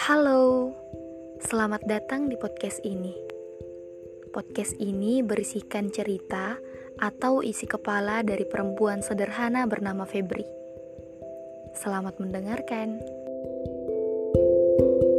Halo, selamat datang di podcast ini. Podcast ini berisikan cerita atau isi kepala dari perempuan sederhana bernama Febri. Selamat mendengarkan. thank you